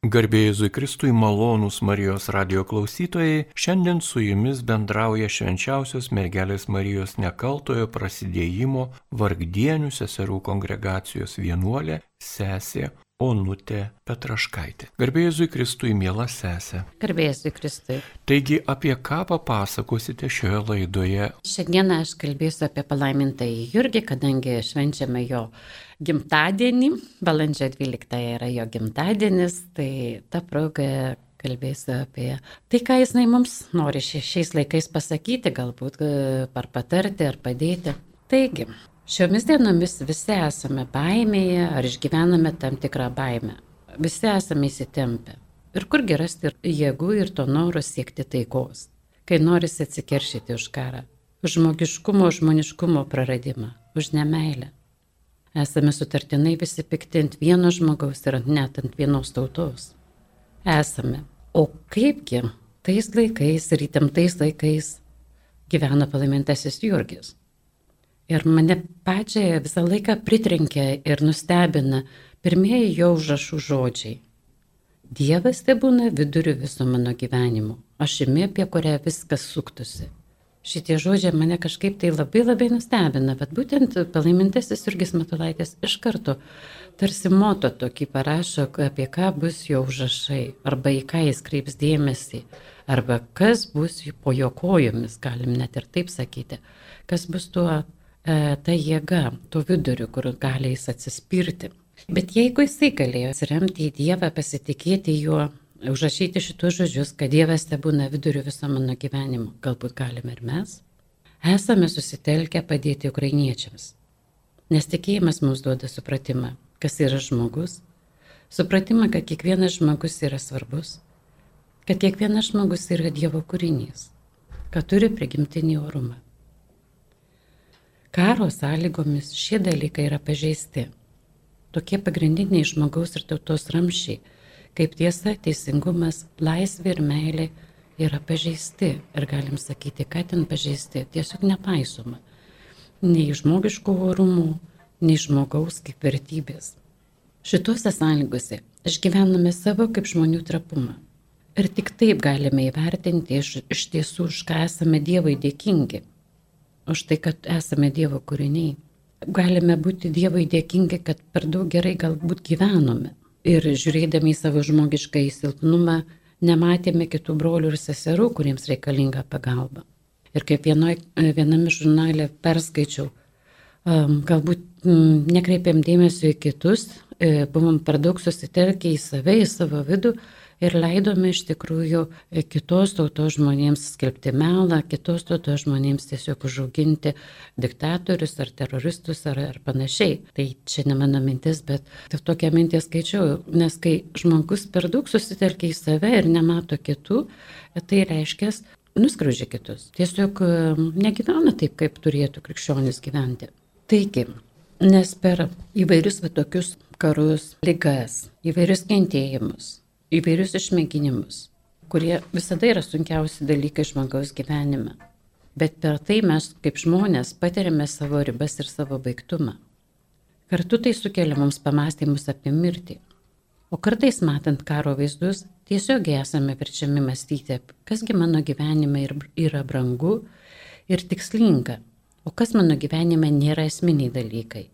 Garbėjai Jėzui Kristui malonūs Marijos radio klausytojai, šiandien su jumis bendrauja švenčiausios mergelės Marijos nekaltojo prasidėjimo vargdienių seserų kongregacijos vienuolė sesė Onutė Petraškaitė. Garbėjai Jėzui Kristui, mėla sesė. Garbėjai Jėzui Kristui. Taigi, apie ką papasakosite šioje laidoje? Šiandieną aš kalbėsiu apie palaimintąjį Jurgį, kadangi švenčiame jo gimtadienį, balandžio 12 yra jo gimtadienis, tai ta proga kalbėsiu apie tai, ką jisai mums nori šiais laikais pasakyti, galbūt e, ar patarti, ar padėti. Taigi, šiomis dienomis visi esame baimėje ar išgyvename tam tikrą baimę. Visi esame įsitempę. Ir kurgi rasti jėgų ir to noro siekti taikos, kai norisi atsikeršyti už karą, už žmogiškumo, žmoniškumo praradimą, už nemailę. Esame sutartinai visi pikti ant vieno žmogaus ir net ant vienos tautos. Esame. O kaipgi tais laikais ir įtemptais laikais gyvena palaimintasis Jurgis. Ir mane pačią visą laiką pritrenkia ir nustebina pirmieji jo užrašų žodžiai. Dievas te būna viduriu viso mano gyvenimo, ašimi, apie kurią viskas suktusi šitie žodžiai mane kažkaip tai labai labai nustebina, bet būtent palaimintasis Jurgis Matulaitis iš karto tarsi moto tokį parašo, apie ką bus jo užrašai, arba į ką jis kreips dėmesį, arba kas bus po jo kojomis, galim net ir taip sakyti, kas bus tuo, ta jėga, tuo viduriu, kur gali jis atsispirti. Bet jeigu jisai galėjo atsiremti į Dievą, pasitikėti juo, užrašyti šitus žodžius, kad Dievas te būna viduriu viso mano gyvenimo. Galbūt galime ir mes. Esame susitelkę padėti ukrainiečiams. Nes tikėjimas mums duoda supratimą, kas yra žmogus, supratimą, kad kiekvienas žmogus yra svarbus, kad kiekvienas žmogus yra Dievo kūrinys, kad turi prigimtinį orumą. Karo sąlygomis šie dalykai yra pažeisti. Tokie pagrindiniai žmogaus ir tautos ramšiai kaip tiesa, teisingumas, laisvė ir meilė yra pažeisti. Ir galim sakyti, kad ten pažeisti, tiesiog nepaisoma. Nei žmogiškų orumų, nei žmogaus kaip vertybės. Šituose sąlygose išgyvename savo kaip žmonių trapumą. Ir tik taip galime įvertinti iš, iš tiesų, už ką esame Dievui dėkingi. Už tai, kad esame Dievo kūriniai. Galime būti Dievui dėkingi, kad per daug gerai galbūt gyvenome ir žiūrėdami į savo žmogišką įsilpnumą, nematėme kitų brolių ir seserų, kuriems reikalinga pagalba. Ir kaip vienoj, viename žurnale perskaičiau, galbūt nekreipiam dėmesio į kitus, e, buvom per daug susitelkę į save, į savo vidų ir leidome iš tikrųjų e, kitos tautos žmonėms skelbti melą, kitos tautos žmonėms tiesiog užauginti diktatorius ar teroristus ar, ar panašiai. Tai čia ne mano mintis, bet tokią mintį skaičiau, nes kai žmogus per daug susitelkia į save ir nemato kitų, tai reiškia, nuskriaudžia kitus. Tiesiog e, negyvena taip, kaip turėtų krikščionis gyventi. Taigi, nes per įvairius va tokius karus, lygas, įvairius kentėjimus, įvairius išmėginimus, kurie visada yra sunkiausi dalykai žmogaus gyvenime. Bet per tai mes kaip žmonės patiriame savo ribas ir savo baigtumą. Kartu tai sukelia mums pamastymus apie mirtį. O kartais matant karo vaizdus, tiesiog esame verčiami mąstyti, kasgi mano gyvenime yra brangu ir tikslinga, o kas mano gyvenime nėra esminiai dalykai.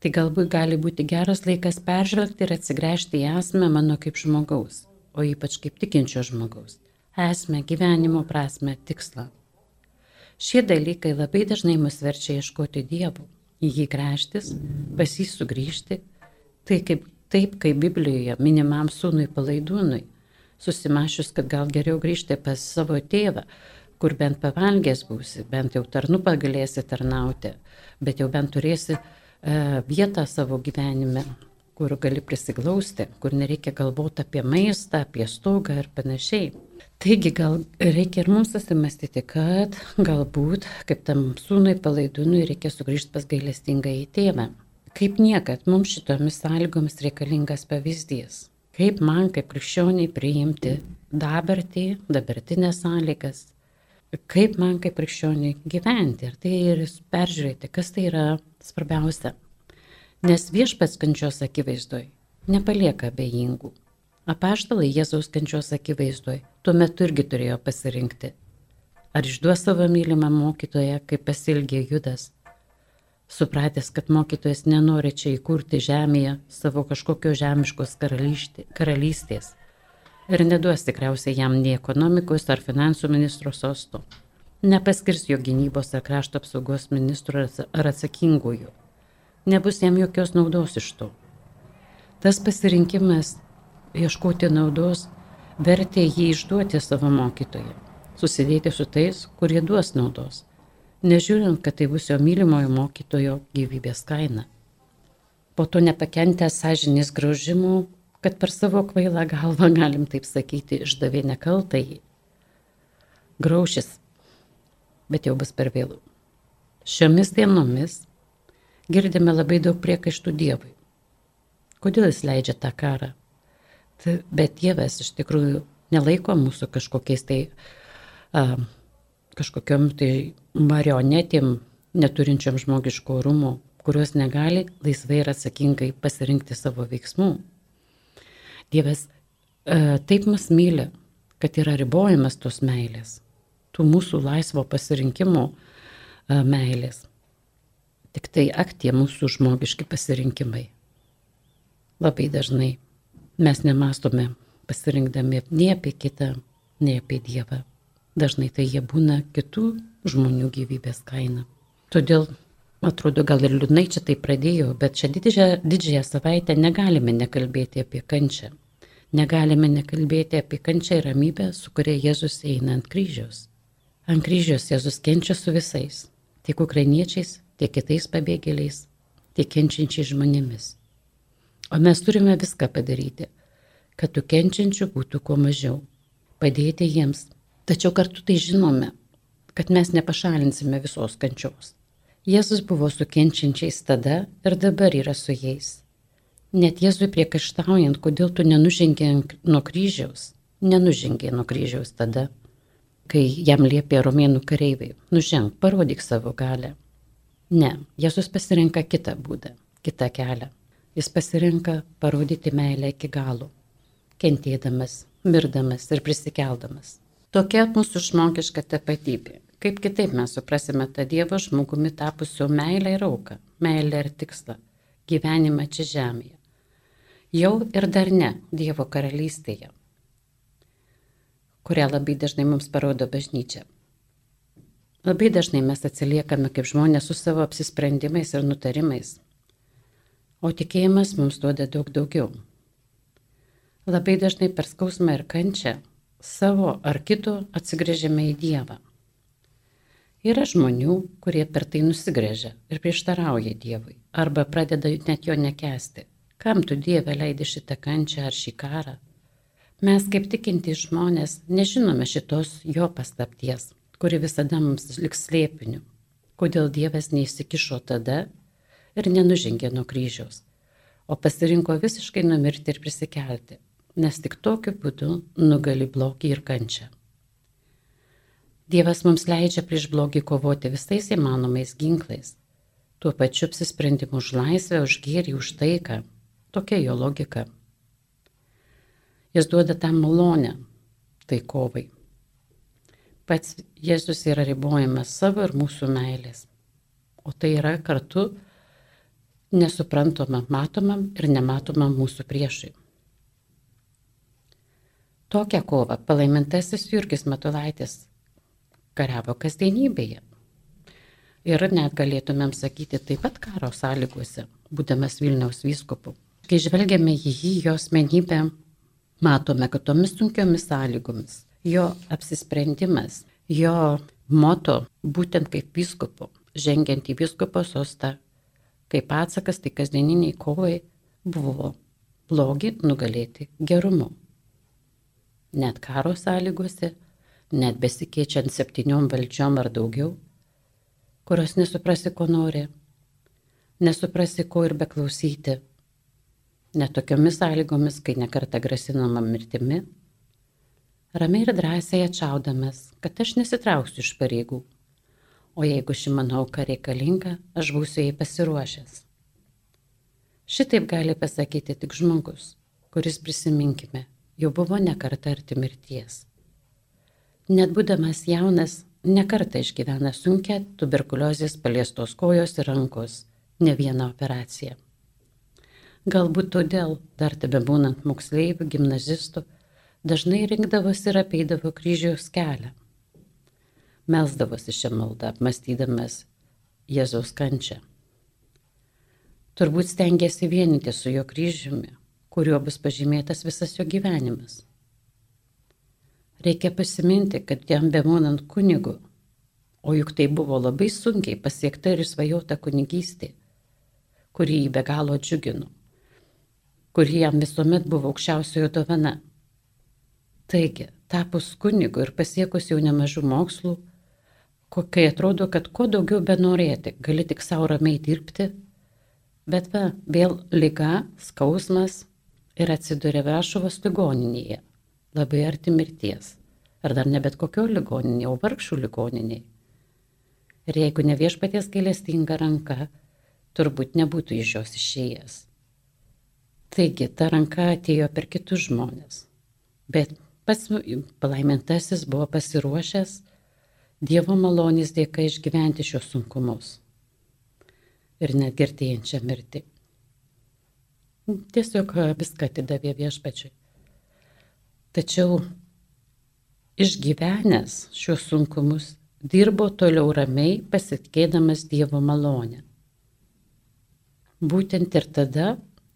Tai galbūt gali būti geras laikas peržvelgti ir atsigręžti į esmę mano kaip žmogaus, o ypač kaip tikinčio žmogaus. Esmę, gyvenimo prasme, tikslą. Šie dalykai labai dažnai mus verčia ieškoti dievų, į jį gręžtis, pas jį sugrįžti. Tai kaip, taip, kaip Biblijoje minimam sūnui palaidūnui, susimašius, kad gal geriau grįžti pas savo tėvą, kur bent pavalgęs būsi, bent jau tarnu pagalėsi tarnauti, bet jau bent turėsi vietą savo gyvenime, kur gali prisiglausti, kur nereikia galvoti apie maistą, apie stogą ir panašiai. Taigi gal reikia ir mums susimastyti, kad galbūt, kaip tam sūnui palaidūnui, reikia sugrįžti pas gailestingą į tėvą. Kaip niekad mums šitomis sąlygomis reikalingas pavyzdys. Kaip man, kaip krikščioniai, priimti dabartį, dabartinės sąlygas, kaip man kaip krikščioniui gyventi ir tai ir peržiūrėti, kas tai yra svarbiausia. Nes viešpats kančios akivaizdoj nepalieka abejingų. Apaštalai Jėzaus kančios akivaizdoje tuo metu irgi turėjo pasirinkti. Ar išduos savo mylimą mokytoją, kaip pasilgė Judas, supratęs, kad mokytojas nenori čia įkurti žemėje savo kažkokio žemiškos karalystės ir neduos tikriausiai jam nei ekonomikos ar finansų ministro sosto. Nepaskirs jo gynybos ar krašto apsaugos ministro ar atsakingųjų. Nebus jam jokios naudos iš to. Tas pasirinkimas ieškoti naudos vertė jį išduoti savo mokytoją, susidėti su tais, kurie duos naudos, nežiūrint, kad tai bus jo mylimojo mokytojo gyvybės kaina. Po to nepakentęs sąžinės graužimų kad per savo kvailą galvą, galim taip sakyti, išdavė nekaltai. Graušis, bet jau bus per vėlų. Šiomis dienomis girdime labai daug priekaištų Dievui. Kodėl jis leidžia tą karą? Bet Dievas iš tikrųjų nelaiko mūsų kažkokiais tai, a, kažkokiam tai marionetėm, neturinčiam žmogiško rūmų, kurios negali laisvai ir atsakingai pasirinkti savo veiksmų. Dievas e, taip mus myli, kad yra ribojimas tos meilės, tų mūsų laisvo pasirinkimo e, meilės. Tik tai aktie mūsų žmogiški pasirinkimai. Labai dažnai mes nemastome pasirinkdami nei apie kitą, nei apie Dievą. Dažnai tai jie būna kitų žmonių gyvybės kaina. Todėl, atrodo, gal ir liūdnai čia tai pradėjau, bet šią didžiąją, didžiąją savaitę negalime nekalbėti apie kančią. Negalime nekalbėti apie kančią ir ramybę, su kuria Jėzus eina ant kryžiaus. Ant kryžiaus Jėzus kenčia su visais, tiek ukrainiečiais, tiek kitais pabėgėliais, tiek kenčiančiais žmonėmis. O mes turime viską padaryti, kad tų kenčiančių būtų kuo mažiau, padėti jiems. Tačiau kartu tai žinome, kad mes nepašalinsime visos kančios. Jėzus buvo su kenčiančiais tada ir dabar yra su jais. Net Jėzui priekaištaujant, kodėl tu nenužengė nuo kryžiaus, nenužengė nuo kryžiaus tada, kai jam liepė romėnų kareiviai, nuženg, parodyk savo galę. Ne, Jėzus pasirenka kitą būdą, kitą kelią. Jis pasirenka parodyti meilę iki galo, kentėdamas, mirdamas ir prisikeldamas. Tokia mūsų žmogiška tapatybė. Kaip kitaip mes suprasime tą Dievo žmogumi tapusio meilę ir auką, meilę ir tikslą, gyvenimą čia žemėje jau ir dar ne Dievo karalystėje, kurią labai dažnai mums parodo bažnyčia. Labai dažnai mes atsiliekame kaip žmonės su savo apsisprendimais ir nutarimais, o tikėjimas mums duoda daug daugiau. Labai dažnai per skausmą ir kančią savo ar kito atsigrėžiame į Dievą. Yra žmonių, kurie per tai nusigrėžia ir prieštarauja Dievui arba pradeda net jo nekesti. Kam tu Dieve leidi šitą kančią ar šį karą? Mes kaip tikintys žmonės nežinome šitos jo paslapties, kuri visada mums liks slėpiniu. Kodėl Dievas neįsikišo tada ir nenužengė nuo kryžiaus, o pasirinko visiškai numirti ir prisikelti, nes tik tokiu būdu nugali blogį ir kančią. Dievas mums leidžia prieš blogį kovoti visais įmanomais ginklais, tuo pačiu apsisprendimu už laisvę, už gėrį, už taiką, Tokia jo logika. Jis duoda tam malonę, tai kovai. Pats Jėzus yra ribojamas savo ir mūsų meilės. O tai yra kartu nesuprantama matomam ir nematomam mūsų priešui. Tokią kovą palaimintasis Jurgis Matulaitis kariavo kasdienybėje. Ir net galėtumėm sakyti taip pat karo sąlygose, būdamas Vilniaus vyskupu. Kai žvelgiame į jį, jo asmenybę, matome, kad tomis sunkiomis sąlygomis jo apsisprendimas, jo moto, būtent kaip vyskupo, žengiant į vyskupo sostą, kaip atsakas tai kasdieniniai kovai, buvo blogį nugalėti gerumu. Net karo sąlygose, net besikeičiant septyniom valdžiom ar daugiau, kurios nesuprasi, ko nori, nesuprasi, ko ir beklausyti netokiomis sąlygomis, kai nekarta grasinama mirtimi, ramiai ir drąsiai atšaudamas, kad aš nesitrauksiu iš pareigų, o jeigu ši mano auka reikalinga, aš būsiu jai pasiruošęs. Šitaip gali pasakyti tik žmogus, kuris prisiminkime, jau buvo nekarta arti mirties. Net būdamas jaunas, nekarta išgyvena sunkia tuberkuliozės paliestos kojos ir rankos, ne vieną operaciją. Galbūt todėl, dar tebe būnant moksleivių, gimnazistų, dažnai rinkdavosi ir apeidavo kryžiaus kelią. Melsdavosi šią maldą, apmastydamas Jėzaus kančią. Turbūt stengiasi vienyti su jo kryžiumi, kuriuo bus pažymėtas visas jo gyvenimas. Reikia pasiminti, kad jam bemonant kunigu, o juk tai buvo labai sunkiai pasiekta ir svajota kunigystė, kurį jį be galo džiugino, kuri jam visuomet buvo aukščiausiojo dovana. Taigi, tapus kunigu ir pasiekus jau nemažų mokslų, kai atrodo, kad kuo daugiau benorėti, gali tik savo ramiai dirbti, bet va, vėl lyga, skausmas ir atsiduria Varšuvos ligoninėje, labai arti mirties. Ar dar ne bet kokio ligoninėje, o vargšų ligoninėje. Ir jeigu ne viešpaties gailestinga ranka, turbūt nebūtų iš jos išėjęs. Taigi ta ranka atėjo per kitus žmonės. Bet pats palaimintasis buvo pasiruošęs Dievo malonės dėka išgyventi šios sunkumus ir net gertėjančią mirtį. Tiesiog viską atidavė viešpačiui. Tačiau išgyvenęs šios sunkumus dirbo toliau ramiai pasitikėdamas Dievo malonę. Būtent ir tada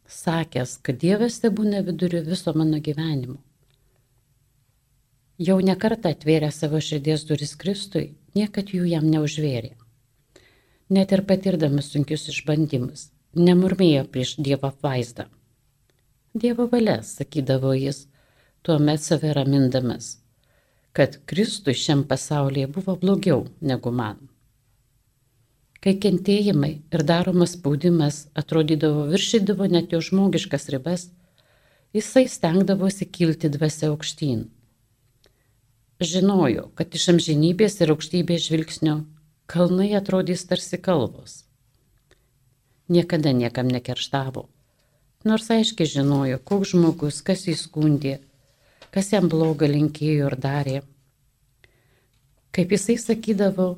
sakęs, kad Dievas te būna viduriu viso mano gyvenimo. Jau nekartą atvėrė savo širdies duris Kristui, niekad jų jam neužvėrė. Net ir patirdamas sunkius išbandymus, nemurmėjo prieš Dievo vaizdą. Dievo valia, sakydavo jis, tuomet save ramindamas, kad Kristui šiam pasaulyje buvo blogiau negu man. Kai kentėjimai ir daromas spaudimas atrodydavo viršydavo net jo žmogiškas ribas, jisai stengdavosi kilti dvasia aukštyn Žinojo, kad iš amžinybės ir aukštybės žvilgsnio kalnai atrodys tarsi kalvos. Niekada niekam nekerštavo, nors aiškiai žinojo, koks žmogus, kas jį skundė, kas jam blogą linkėjo ir darė. Kaip jisai sakydavo,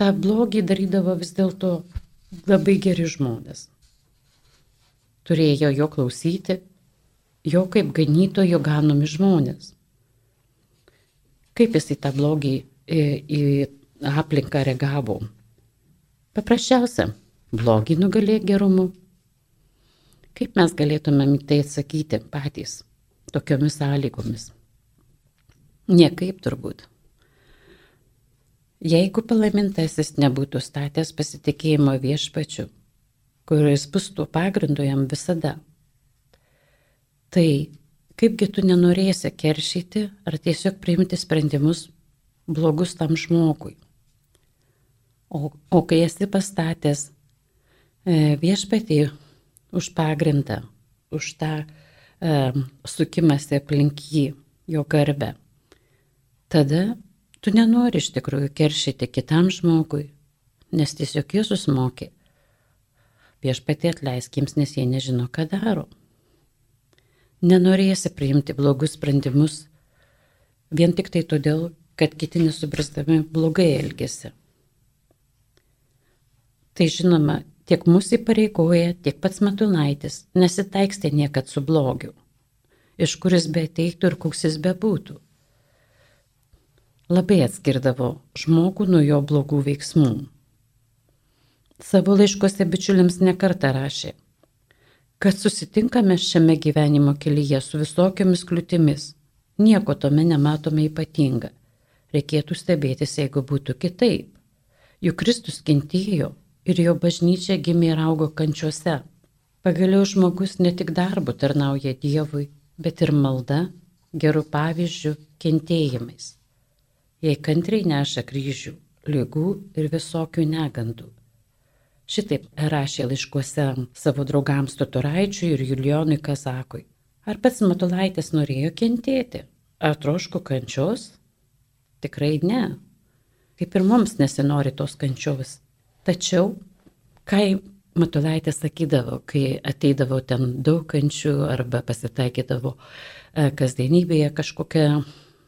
tą blogį darydavo vis dėlto labai geri žmonės. Turėjo jo klausyti, jo kaip ganytojo ganomi žmonės kaip jis į tą blogį, į, į aplinką reagavo. Paprasčiausia, blogį nugalė gerumu. Kaip mes galėtumėm tai atsakyti patys tokiomis sąlygomis? Niekaip turbūt. Jeigu palaimintasis nebūtų statęs pasitikėjimo viešpačiu, kuris bus tuo pagrindu jam visada, tai Kaipgi tu nenorėsi keršyti ar tiesiog priimti sprendimus blogus tam žmogui. O, o kai esi pastatęs e, viešpatį už pagrindą, už tą e, sukimąsi aplink jį, jo garbę, tada tu nenori iš tikrųjų keršyti kitam žmogui, nes tiesiog Jėzus mokė. Viešpatį atleiskiems, nes jie nežino, ką daro nenorėsi priimti blogus sprendimus vien tik tai todėl, kad kiti nesuprastami blogai elgesi. Tai žinoma, tiek mūsų įpareigoja, tiek pats Matulaitis nesitaikstė niekad su blogiu, iš kuris be ateitų ir koks jis bebūtų. Labai atskirdavo žmogų nuo jo blogų veiksmų. Savo laiškose bičiuliams nekartą rašė, kad susitinkame šiame gyvenimo kelyje su visokiamis kliūtimis. Nieko tome nematome ypatinga. Reikėtų stebėtis, jeigu būtų kitaip. Juk Kristus kentėjo ir jo bažnyčia gimė ir augo kančiuose. Pagaliau žmogus ne tik darbu tarnauja Dievui, bet ir malda, gerų pavyzdžių, kentėjimais. Jei kantriai neša kryžių, lygų ir visokių negandų Šitaip rašė laiškuose savo draugams Totoraičiui ir Julijonui Kazakui. Ar pats Matulaitis norėjo kentėti? Ar troško kančios? Tikrai ne. Kaip ir mums nesinori tos kančios. Tačiau, kai Matulaitė sakydavo, kai ateidavo ten daug kančių arba pasitaikydavo e, kasdienybėje kažkokia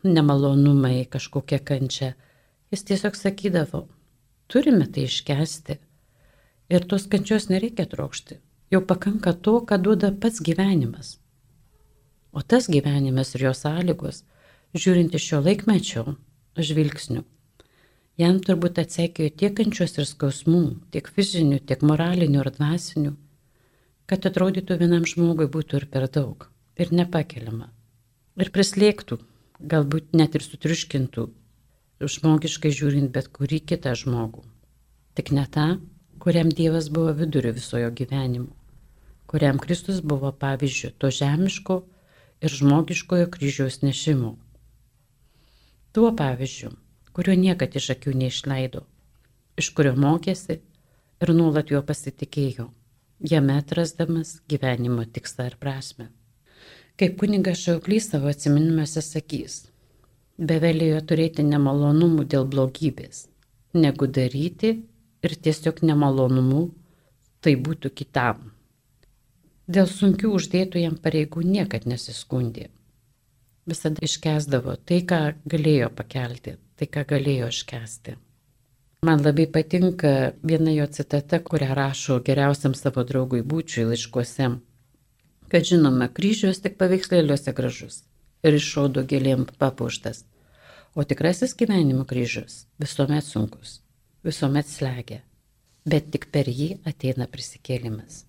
nemalonumai, kažkokia kančia, jis tiesiog sakydavo, turime tai iškesti. Ir tos kančios nereikia trokšti. Jau pakanka to, ką duoda pats gyvenimas. O tas gyvenimas ir jo sąlygos, žiūrint iš šio laikmečio žvilgsnių, Jam turbūt atsekėjo tiek kančios ir skausmų, tiek fizinių, tiek moralinių ir dvasinių, kad atrodytų vienam žmogui būtų ir per daug, ir nepakeliama, ir prislėgtų, galbūt net ir sutriuškintų, žmogiškai žiūrint bet kurį kitą žmogų. Tik ne tą, kuriam Dievas buvo viduriu visojo gyvenimo, kuriam Kristus buvo pavyzdžių to žemiško ir žmogiškojo kryžiaus nešimo. Tuo pavyzdžiu kurio niekad iš akių neišleido, iš kurio mokėsi ir nuolat juo pasitikėjo, jame atrasdamas gyvenimo tikslą ir prasme. Kaip kuningas Šauklys savo atsiminimuose sakys, bevelėjo turėti nemalonumų dėl blogybės, negu daryti ir tiesiog nemalonumų tai būtų kitam. Dėl sunkių uždėtų jam pareigų niekad nesiskundė. Visada iškesdavo tai, ką galėjo pakelti, tai, ką galėjo iškesti. Man labai patinka viena jo citata, kurią rašo geriausiam savo draugui būčiui laiškuose, kad žinoma, kryžius tik paveikslėliuose gražus ir iššaudo gėlėm papuštas, o tikrasis gyvenimo kryžius visuomet sunkus, visuomet slegia, bet tik per jį ateina prisikėlimas.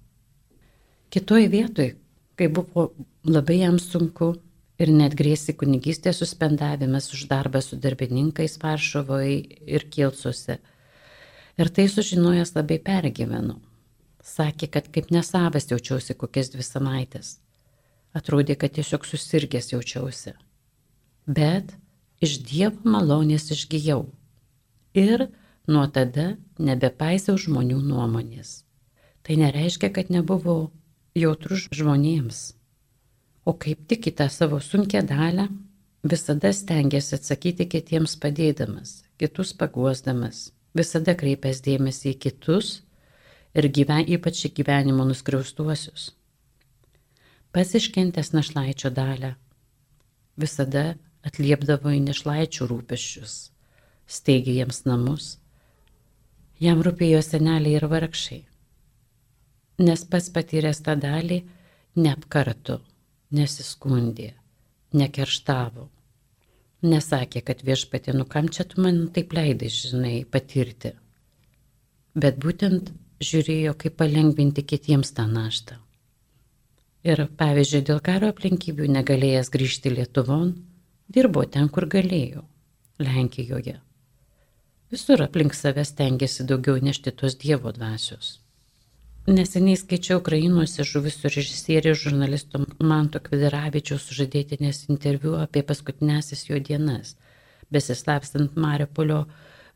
Kitoj vietoj, kai buvo labai jam sunku, ir net grėsi kunigystės suspendavimas už darbą su darbininkais Varšuvoje ir Kilcuose. Ir tai sužinojęs labai pergyvenu. Sakė, kad kaip nesavas jaučiausi kokias dvi savaitės. Atrodė, kad tiesiog susirgęs jaučiausi. Bet iš Dievo malonės išgyjau. Ir nuo tada nebepaisiau žmonių nuomonės. Tai nereiškia, kad nebuvau jautrus žmonėms o kaip tik į tą savo sunkę dalę visada stengiasi atsakyti kitiems padėdamas, kitus paguosdamas, visada kreipęs dėmesį į kitus ir gyven, ypač į gyvenimo nuskriaustuosius. Pats iškentęs našlaičio dalę visada atliepdavo į našlaičių rūpeščius, steigė jiems namus. Jam rūpėjo seneliai ir vargšiai, nes pats patyręs tą dalį neapkartu nesiskundė, nekerštavo. Nesakė, kad viešpatė, nu kam čia tu man taip leidai, žinai, patirti. Bet būtent žiūrėjo, kaip palengvinti kitiems tą naštą. Ir pavyzdžiui, dėl karo aplinkybių negalėjęs grįžti Lietuvon, dirbo ten, kur galėjo - Lenkijoje. Visur aplink save stengiasi daugiau nešti tos Dievo dvasios. Neseniai skaičiau Ukrainuose žuvusių režisierių žurnalisto Manto Kvederavičiaus sužadėtinės interviu apie paskutinėsis jo dienas, besislapstant Mariupolio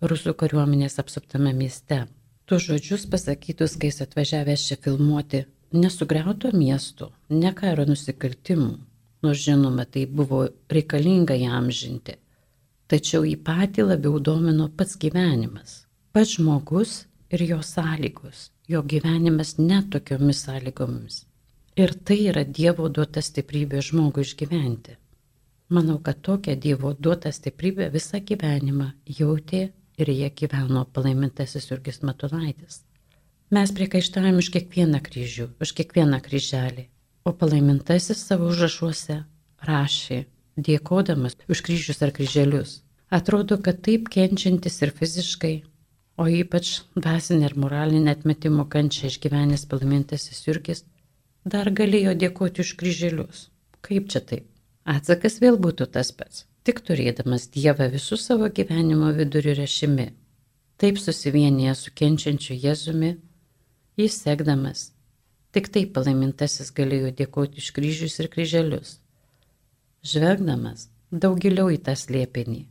rusų kariuomenės apsuptame mieste. Tu žodžius pasakytus, kai jis atvažiavęs čia filmuoti, nesugriauto miesto, ne karo nusikaltimų, nors žinoma, tai buvo reikalinga jam žinti. Tačiau jį patį labiau domino pats gyvenimas, pats žmogus ir jo sąlygos jo gyvenimas net tokiomis sąlygomis. Ir tai yra Dievo duota stiprybė žmogui išgyventi. Manau, kad tokią Dievo duotą stiprybę visą gyvenimą jautė ir jie gyveno palaimintasis Jurgis Matulaitis. Mes priekaištavim už kiekvieną kryžių, už kiekvieną kryželį, o palaimintasis savo užrašuose rašė, dėkodamas už kryžius ar kryželius. Atrodo, kad taip kenčiantis ir fiziškai, o ypač dvasinė ir moralinė atmetimo kančia išgyvenęs palaimintasis Jurgis, dar galėjo dėkoti už kryželius. Kaip čia taip? Atsakas vėl būtų tas pats, tik turėdamas Dievą visų savo gyvenimo vidurių rešimi. Taip susivienėję su kenčiančiu Jėzumi, jis sekdamas, tik taip palaimintasis galėjo dėkoti už kryžius ir kryželius. Žvelgdamas daug giliau į tą slėpinį,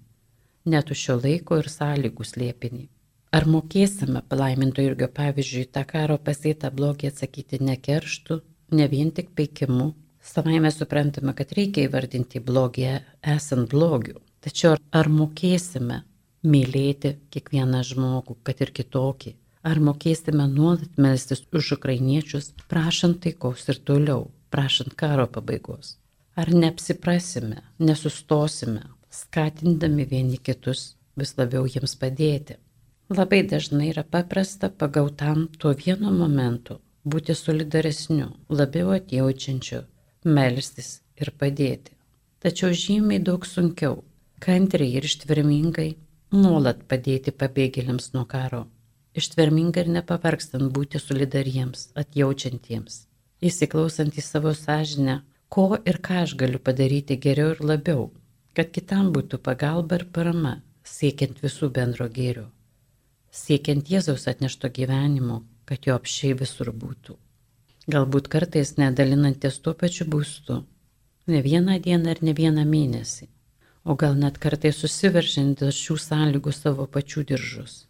net už šio laiko ir sąlygų slėpinį. Ar mokėsime palaiminto irgi pavyzdžiui tą karo pasėtą blogį atsakyti ne kerštų, ne vien tik peikimu? Savai mes suprantame, kad reikia įvardinti blogį esant blogiu. Tačiau ar mokėsime mylėti kiekvieną žmogų, kad ir kitokį? Ar mokėsime nuolat melstis už ukrainiečius, prašant taikos ir toliau, prašant karo pabaigos? Ar neapsiprasime, nesustosime, skatindami vieni kitus vis labiau jiems padėti? Labai dažnai yra paprasta pagautam tuo vienu momentu būti solidaresniu, labiau atjaučiančiu, melstis ir padėti. Tačiau žymiai daug sunkiau, kantriai ir ištvermingai, nuolat padėti pabėgėliams nuo karo. Ištvermingai ir nepavargstant būti solidariems, atjaučiantiems, įsiklausant į savo sąžinę, ko ir ką aš galiu padaryti geriau ir labiau, kad kitam būtų pagalba ir parama, siekiant visų bendro gėrio siekiant Jėzaus atnešto gyvenimo, kad jo apšiai visur būtų. Galbūt kartais nedalinantis tuo pačiu būstu, ne vieną dieną ar ne vieną mėnesį, o gal net kartais susiveržint dėl šių sąlygų savo pačių diržus.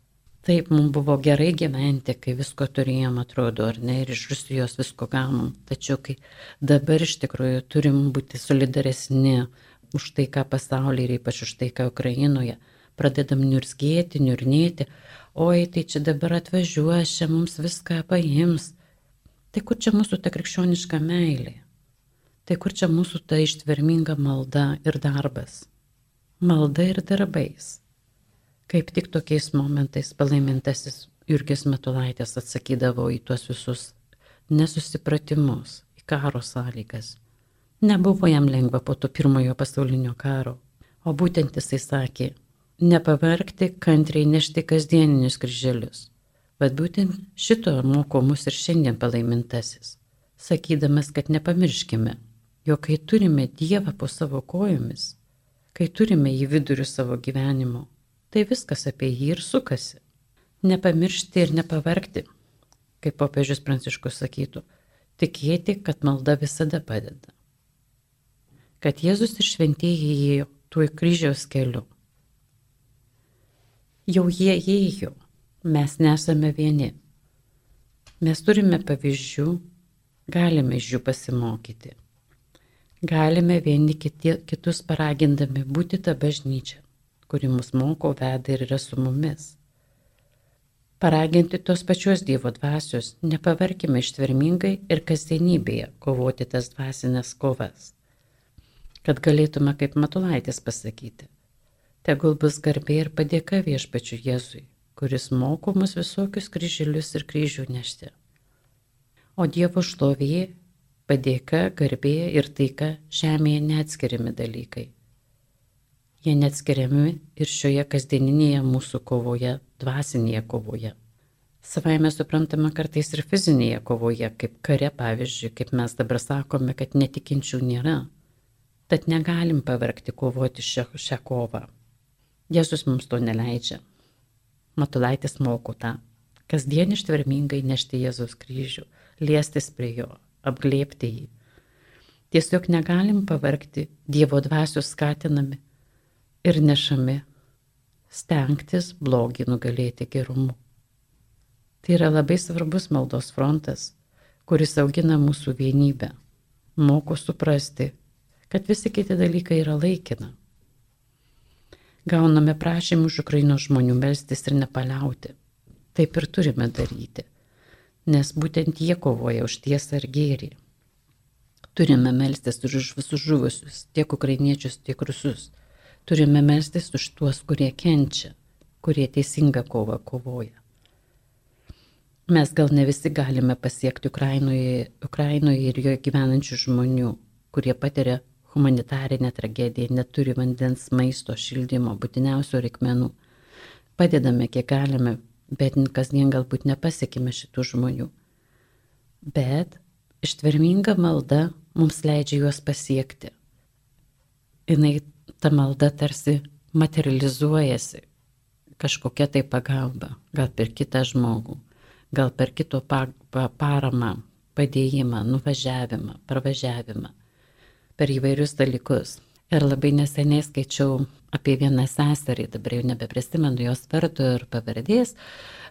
Taip, mums buvo gerai gyventi, kai visko turėjom, atrodo, ar ne, ir iš Rusijos visko gavom. Tačiau, kai dabar iš tikrųjų turim būti solidaresni už tai, ką pasaulyje ir ypač už tai, ką Ukrainoje, pradedam niurzgėti, niurnėti, oi, tai čia dabar atvažiuos, čia mums viską paims. Tai kur čia mūsų ta krikščioniška meilė? Tai kur čia mūsų ta ištverminga malda ir darbas? Malda ir darbais. Kaip tik tokiais momentais palaimintasis Jurgis Metulaitis atsakydavo į tuos visus nesusipratimus, į karo sąlygas. Nebuvo jam lengva po to pirmojo pasaulinio karo, o būtent jisai sakė, nepavarkti, kantriai nešti kasdieninius kryželius. Bet būtent šito moko mus ir šiandien palaimintasis, sakydamas, kad nepamirškime, jog kai turime Dievą po savo kojomis, kai turime jį vidurių savo gyvenimo, tai viskas apie jį ir sukasi. Nepamiršti ir nepavarkti, kaip popiežius Pranciškus sakytų, tikėti, kad malda visada padeda. Kad Jėzus ir šventieji ėjo tuo kryžiaus keliu Jau jie ėjo, mes nesame vieni. Mes turime pavyzdžių, galime iš jų pasimokyti. Galime vieni kiti, kitus paragindami būti tą bažnyčią, kuri mus moko, veda ir yra su mumis. Paraginti tos pačios Dievo dvasios, nepavarkime ištvermingai ir kasdienybėje kovoti tas dvasinės kovas. Kad galėtume kaip Matulaitis pasakyti, Tegul bus garbė ir padėka viešpačiu Jėzui, kuris moko mus visokius kryželius ir kryžių nešti. O Dievo šlovėje, padėka, garbė ir taika žemėje neatskiriami dalykai. Jie neatskiriami ir šioje kasdieninėje mūsų kovoje, dvasinėje kovoje. Savai mes suprantame kartais ir fizinėje kovoje, kaip kare pavyzdžiui, kaip mes dabar sakome, kad netikinčių nėra. Tad negalim pavarkti kovoti šią, šią kovą. Jėzus mums to neleidžia. Matulaitis moko tą. Kasdien ištvermingai nešti Jėzus kryžių, liestis prie jo, apglėpti jį. Tiesiog negalim pavarkti Dievo dvasios skatinami ir nešami stengtis blogį nugalėti gerumu. Tai yra labai svarbus maldos frontas, kuris augina mūsų vienybę, moko suprasti, kad visi kiti dalykai yra laikina gauname prašymų iš Ukrainos žmonių melstis ir nepaliauti. Taip ir turime daryti, nes būtent jie kovoja už tiesą ir gėrį. Turime melstis už visus žuvusius, tiek ukrainiečius, tiek rusus. Turime melstis už tuos, kurie kenčia, kurie teisingą kovą kovoja. Mes gal ne visi galime pasiekti Ukrainoje, Ukrainoje ir joje gyvenančių žmonių, kurie patiria humanitarinė tragedija, neturi vandens, maisto, šildymo, būtiniausio reikmenų. Padedame kiek galime, bet kasdien galbūt nepasiekime šitų žmonių. Bet ištverminga malda mums leidžia juos pasiekti. Jis ta malda tarsi materializuojasi kažkokia tai pagalba, gal per kitą žmogų, gal per kito paramą, padėjimą, nuvažiavimą, pravažiavimą per įvairius dalykus. Ir labai neseniai skaičiau apie vieną seserį, dabar jau nebeprisimenu jos vardo ir pavardės,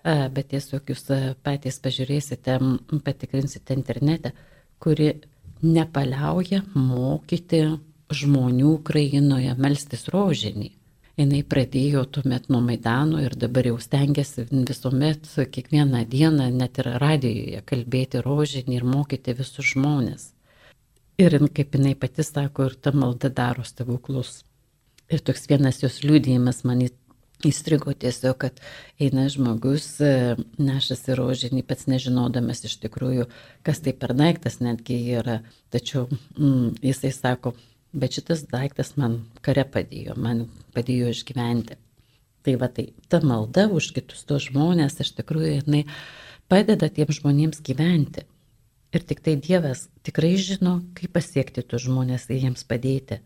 bet tiesiog jūs patys pažiūrėsite, patikrinsite internete, kuri nepaliauja mokyti žmonių Ukrainoje melstis rožinį. jinai pradėjo tuomet nuo Maidano ir dabar jau stengiasi visuomet, kiekvieną dieną, net ir radijoje kalbėti rožinį ir mokyti visus žmonės. Ir kaip jinai pati sako, ir ta malda daro stebuklus. Ir toks vienas jos liūdėjimas man įstrigo tiesiog, kad eina žmogus, e, nešasi rožinį, pats nežinodamas iš tikrųjų, kas tai per daiktas netgi yra. Tačiau mm, jisai sako, Bet šitas daiktas man kare padėjo, man padėjo išgyventi. Tai va tai, ta malda už kitus tos žmonės, iš tikrųjų, jinai padeda tiems žmonėms gyventi. Ir tik tai Dievas tikrai žino, kaip pasiekti tus žmonės ir jiems padėti.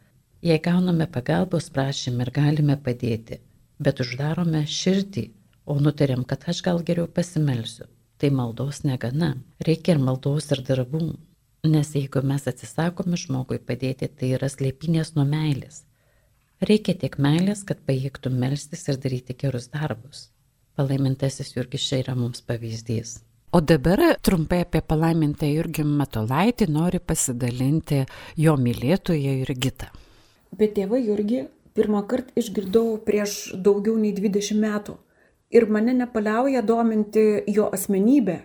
Jei gauname pagalbos prašymą ir galime padėti, bet uždarome širdį, o nutarėm, kad aš gal geriau pasimelsiu, tai maldos negana. Reikia ir maldos ir darbų. Nes jeigu mes atsisakome žmogui padėti, tai yra slėpinės nuo meilės. Reikia tiek meilės, kad pajėgtum melstis ir daryti gerus darbus. Palaimintasis Jurgis čia yra mums pavyzdys. O dabar trumpai apie palaimintą Jurgį Matolaitį nori pasidalinti jo mylėtoje Jurgita. Bet tėvą Jurgį pirmą kartą išgirdau prieš daugiau nei 20 metų. Ir mane nepaliauja dominti jo asmenybė,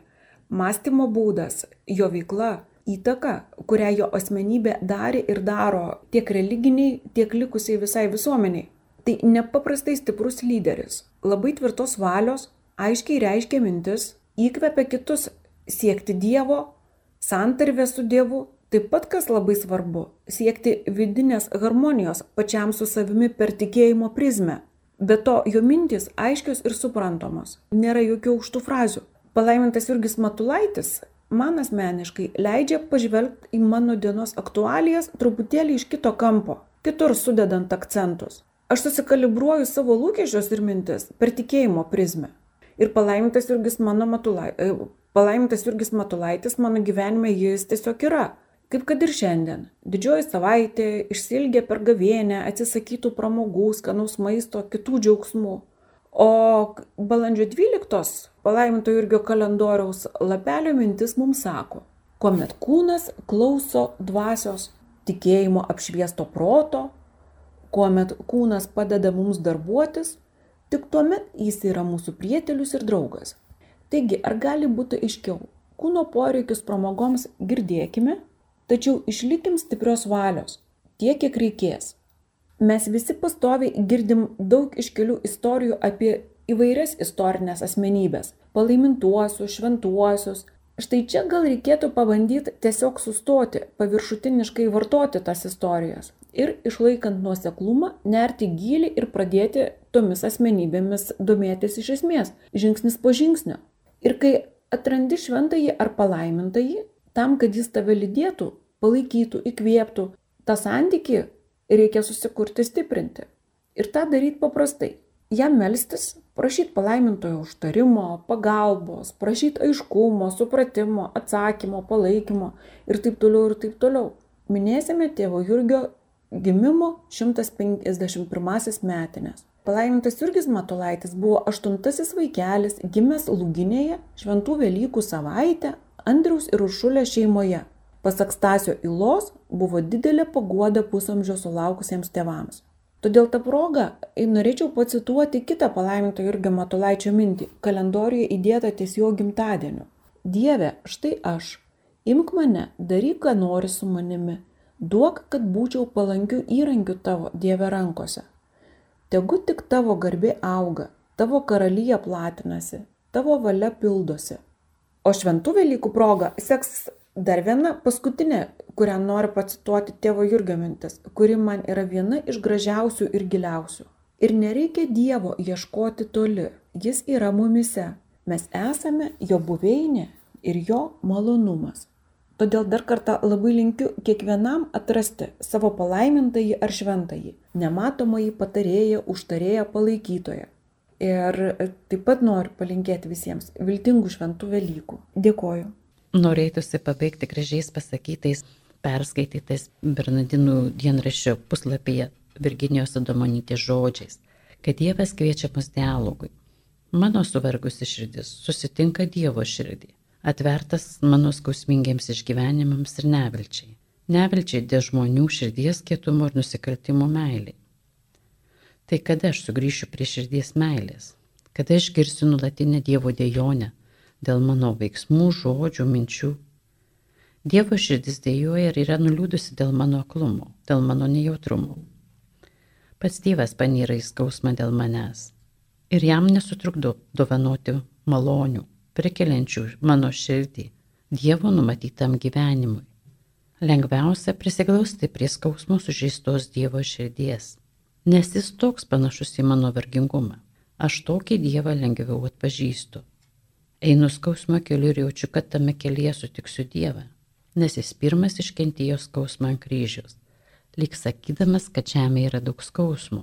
mąstymo būdas, jo veikla įtaką, kurią jo asmenybė darė ir daro tiek religiniai, tiek likusiai visai visuomeniai. Tai nepaprastai stiprus lyderis, labai tvirtos valios, aiškiai reiškia mintis, įkvepia kitus siekti Dievo, santarvę su Dievu, taip pat kas labai svarbu - siekti vidinės harmonijos pačiam su savimi per tikėjimo prizmę. Be to, jo mintis aiškios ir suprantamos, nėra jokių aukštų frazių. Palaimintas Jurgis Matulaitis man asmeniškai leidžia pažvelgti į mano dienos aktualijas truputėlį iš kito kampo, kitur sudedant akcentus. Aš susikalibruoju savo lūkesčius ir mintis per tikėjimo prizmę. Ir palaimintas Jurgis, Matulai, e, palaimintas Jurgis Matulaitis mano gyvenime jis tiesiog yra. Kaip kad ir šiandien. Didžioji savaitė, išsilgė per gavienę, atsisakytų pramogų, skanaus maisto, kitų džiaugsmų. O balandžio 12 palaiminto Jurgio kalendoriaus lapelio mintis mums sako, kuomet kūnas klauso dvasios tikėjimo apšviesto proto, kuomet kūnas padeda mums darbuotis, tik tuomet jis yra mūsų prietelius ir draugas. Taigi, ar gali būti aiškiau, kūno poreikius pramogoms girdėkime, tačiau išlikim stiprios valios, tiek, kiek reikės Mes visi pastoviai girdim daug iškelių istorijų apie įvairias istorinės asmenybės - palaimintuosius, šventuosius. Štai čia gal reikėtų pabandyti tiesiog sustoti, paviršutiniškai vartoti tas istorijas ir išlaikant nuoseklumą, nerti gilį ir pradėti tomis asmenybėmis domėtis iš esmės, žingsnis po žingsnio. Ir kai atrandi šventąjį ar palaimintąjį, tam, kad jis tave lydėtų, palaikytų, įkvėptų, tą santyki reikia susikurti stiprinti. Ir tą daryti paprastai. Jam melstis, prašyti palaimintojo užtarimo, pagalbos, prašyti aiškumo, supratimo, atsakymo, palaikymo ir taip toliau ir taip toliau. Minėsime tėvo Jurgio gimimo 151 metinės. Palaimintas Jurgis Matulaitis buvo aštuntasis vaikelis gimęs Lūginėje šventų Velykų savaitę Andriaus ir Uršulės šeimoje. Pasak Stasio Ilos, buvo didelė paguoda pusamžio sulaukusiems tėvams. Todėl tą progą norėčiau pacituoti kitą palaiminto Jurgio Matulaičio mintį, kalendorijoje įdėtą ties jo gimtadieniu. Dieve, štai aš, imk mane, daryk, ką nori su manimi, duok, kad būčiau palankių įrankių tavo Dieve rankose. Tegu tik tavo garbė auga, tavo karalyje platinasi, tavo valia pildosi. O šventų Velykų proga seks Dar viena paskutinė, kurią noriu pacituoti tėvo Jurgio mintis, kuri man yra viena iš gražiausių ir giliausių. Ir nereikia Dievo ieškoti toli, jis yra mumise, mes esame jo buveinė ir jo malonumas. Todėl dar kartą labai linkiu kiekvienam atrasti savo palaimintąjį ar šventąjį, nematomąjį patarėją, užtarėją, palaikytoją. Ir taip pat noriu palinkėti visiems viltingų šventų Velykų. Dėkoju. Norėtųsi pabaigti gražiais pasakytais, perskaitytais Bernardinų dienraščio puslapyje Virginijos Adomonytės žodžiais, kad Dievas kviečia mus dialogui. Mano suvargusi širdis susitinka Dievo širdį, atvertas mano skausmingiems išgyvenimams ir nevilčiai. Nevilčiai dėl žmonių širdies kietumo ir nusikaltimo meiliai. Tai kada aš sugrįšiu prie širdies meilės? Kada išgirsiu nulatinę Dievo dėjonę dėl mano veiksmų, žodžių, minčių? Dievo širdis dėjoja ir yra nuliūdusi dėl mano aklumo, dėl mano nejautrumo. Pats Dievas panyra į skausmą dėl manęs. Ir jam nesutrukdo dovanoti malonių, prikeliančių mano širdį Dievo numatytam gyvenimui. Lengviausia prisiglausti prie skausmo sužeistos Dievo širdies, nes jis toks panašus į mano vargingumą. Aš tokį Dievą lengviau atpažįstu. Einu skausmo keliu ir jaučiu, kad tame kelyje sutiksiu Dievą, nes jis pirmas iškentėjo skausmą ant kryžiaus, lyg sakydamas, kad žemė yra daug skausmų.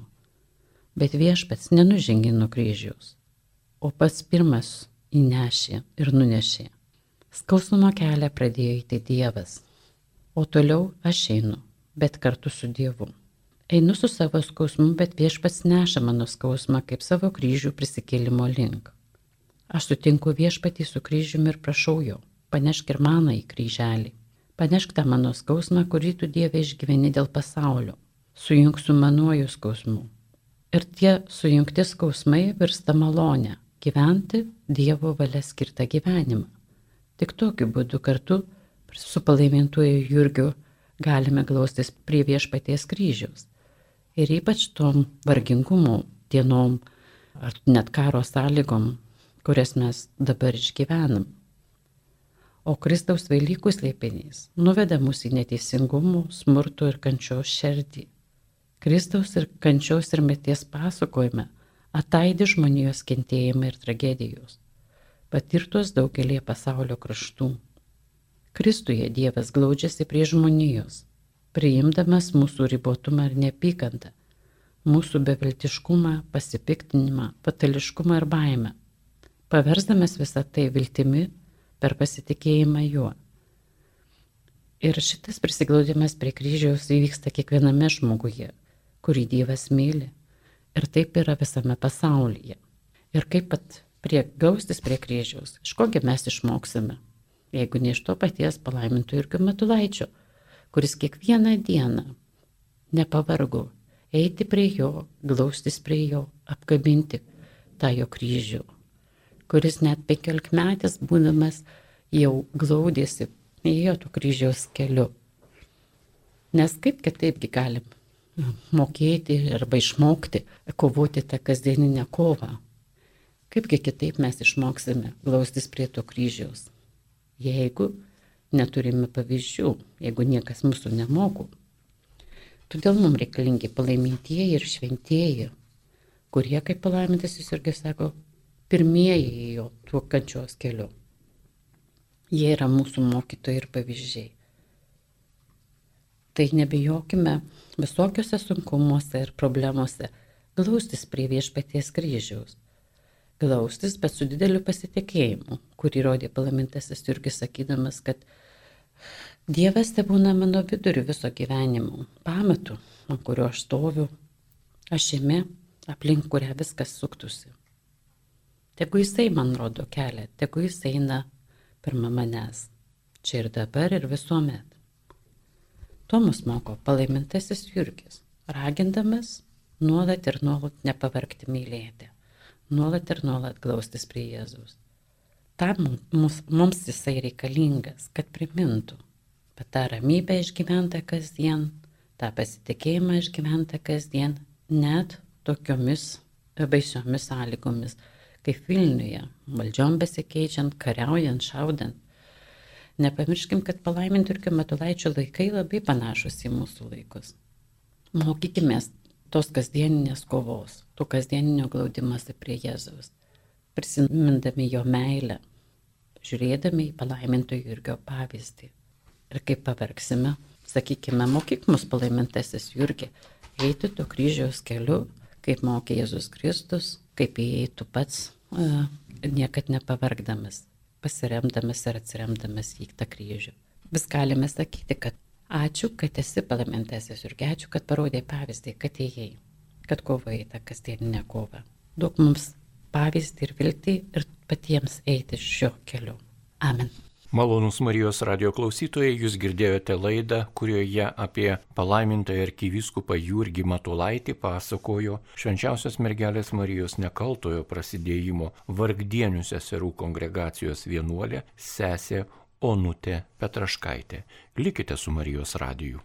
Bet viešpats nenužengė nuo kryžiaus, o pats pirmas įnešė ir nunešė. Skausmo kelią pradėjo eiti Dievas, o toliau aš einu, bet kartu su Dievu. Einu su savo skausmu, bet viešpats neša mano skausmą kaip savo kryžių prisikėlimo link. Aš sutinku viešpatį su kryžiumi ir prašau jo, panešk ir maną į kryželį. Panešk tą mano skausmą, kurį tu Dieve išgyveni dėl pasaulio. Sujung su manuoju skausmu. Ir tie sujungti skausmai virsta malonę gyventi Dievo valia skirtą gyvenimą. Tik tokiu būdu kartu su palaimintuoju Jurgiu galime glaustis prie viešpaties kryžiaus. Ir ypač tom vargingumo dienom ar net karo sąlygom, kurias mes dabar išgyvenam. O Kristaus Velykų slėpinys nuveda mus į neteisingumų, smurto ir kančios šerdį. Kristaus ir kančios ir meties pasakojime ataidi žmonijos kentėjimai ir tragedijos, patirtos daugelie pasaulio kraštų. Kristuje Dievas glaudžiasi prie žmonijos, priimdamas mūsų ribotumą ir neapykantą, mūsų beviltiškumą, pasipiktinimą, fatališkumą ir baimę, paversdamas visą tai viltimi per pasitikėjimą juo. Ir šitas prisiglaudimas prie kryžiaus įvyksta kiekviename žmoguje, kurį Dievas myli Ir taip yra visame pasaulyje. Ir kaip pat prie gaustis prie kryžiaus, iš kogi mes išmoksime, jeigu ne iš to paties palaimintų irgi matulaičio, kuris kiekvieną dieną nepavargo eiti prie jo, glaustis prie jo, apkabinti tą jo kryžių, kuris net penkiolikmetis būdamas jau glaudėsi, ėjo tų kryžiaus keliu. Nes kaip kitaipgi galim mokėti arba išmokti kovoti tą kasdieninę kovą. Kaipgi kitaip mes išmoksime glaustis prie to kryžiaus, jeigu neturime pavyzdžių, jeigu niekas mūsų nemoko. Todėl mums reikalingi palaimintieji ir šventieji, kurie, kaip palaimintas jis irgi sako, pirmieji ėjo tuo kančios keliu. Jie yra mūsų mokytojai ir pavyzdžiai. Tai nebijokime visokiuose sunkumuose ir problemuose glaustis prie viešpaties kryžiaus. Glaustis, bet su dideliu pasitikėjimu, kurį rodė palamintasis Jurgis sakydamas, kad Dievas te būna mano viduriu viso gyvenimo, pamatu, ant kurio aš stoviu, ašimi, aplink kurią viskas suktusi. Tegu jisai man rodo kelią, tegu jisai eina pirmą manęs, čia ir dabar ir visuomet. To mus moko palaimintasis Jurgis, ragindamas nuolat ir nuolat nepavarkti mylėti, nuolat ir nuolat glaustis prie Jėzus. Tam mums, mums jisai reikalingas, kad primintų, bet tą ramybę išgyventą kasdien, tą pasitikėjimą išgyventą kasdien, net tokiomis baisiomis sąlygomis, kaip Vilniuje, valdžiom besikeičiant, kariaujant, šaudant. Nepamirškim, kad palaimintų ir Matulaičio laikai labai panašus į mūsų laikus. Mokykime tos kasdieninės kovos, tų kasdieninio glaudimasi prie Jėzaus, prisimindami jo meilę, žiūrėdami į palaimintų Jurgio pavyzdį. Ir kaip pavargsime, sakykime, mokyk mus palaimintasis Jurgi, eiti to kryžiaus keliu, kaip mokė Jėzus Kristus, kaip įeitų pats, niekad nepavargdamas pasiremdamas ir atsiremdamas į tą kryžių. Vis galime sakyti, kad ačiū, kad esi parlamentasis ir ačiū, kad parodė pavyzdį, kad ėjai, kad kovai tą kasdieninę kovą. Duok mums pavyzdį ir viltį ir patiems eiti šiuo keliu. Amen. Malonus Marijos radio klausytojai, jūs girdėjote laidą, kurioje apie palaimintąją arkivyskupą Jurgį Matulaitį pasakojo švenčiausios mergelės Marijos nekaltojo prasidėjimo vargdienių seserų kongregacijos vienuolė sesė Onutė Petraškaitė. Likite su Marijos radiju.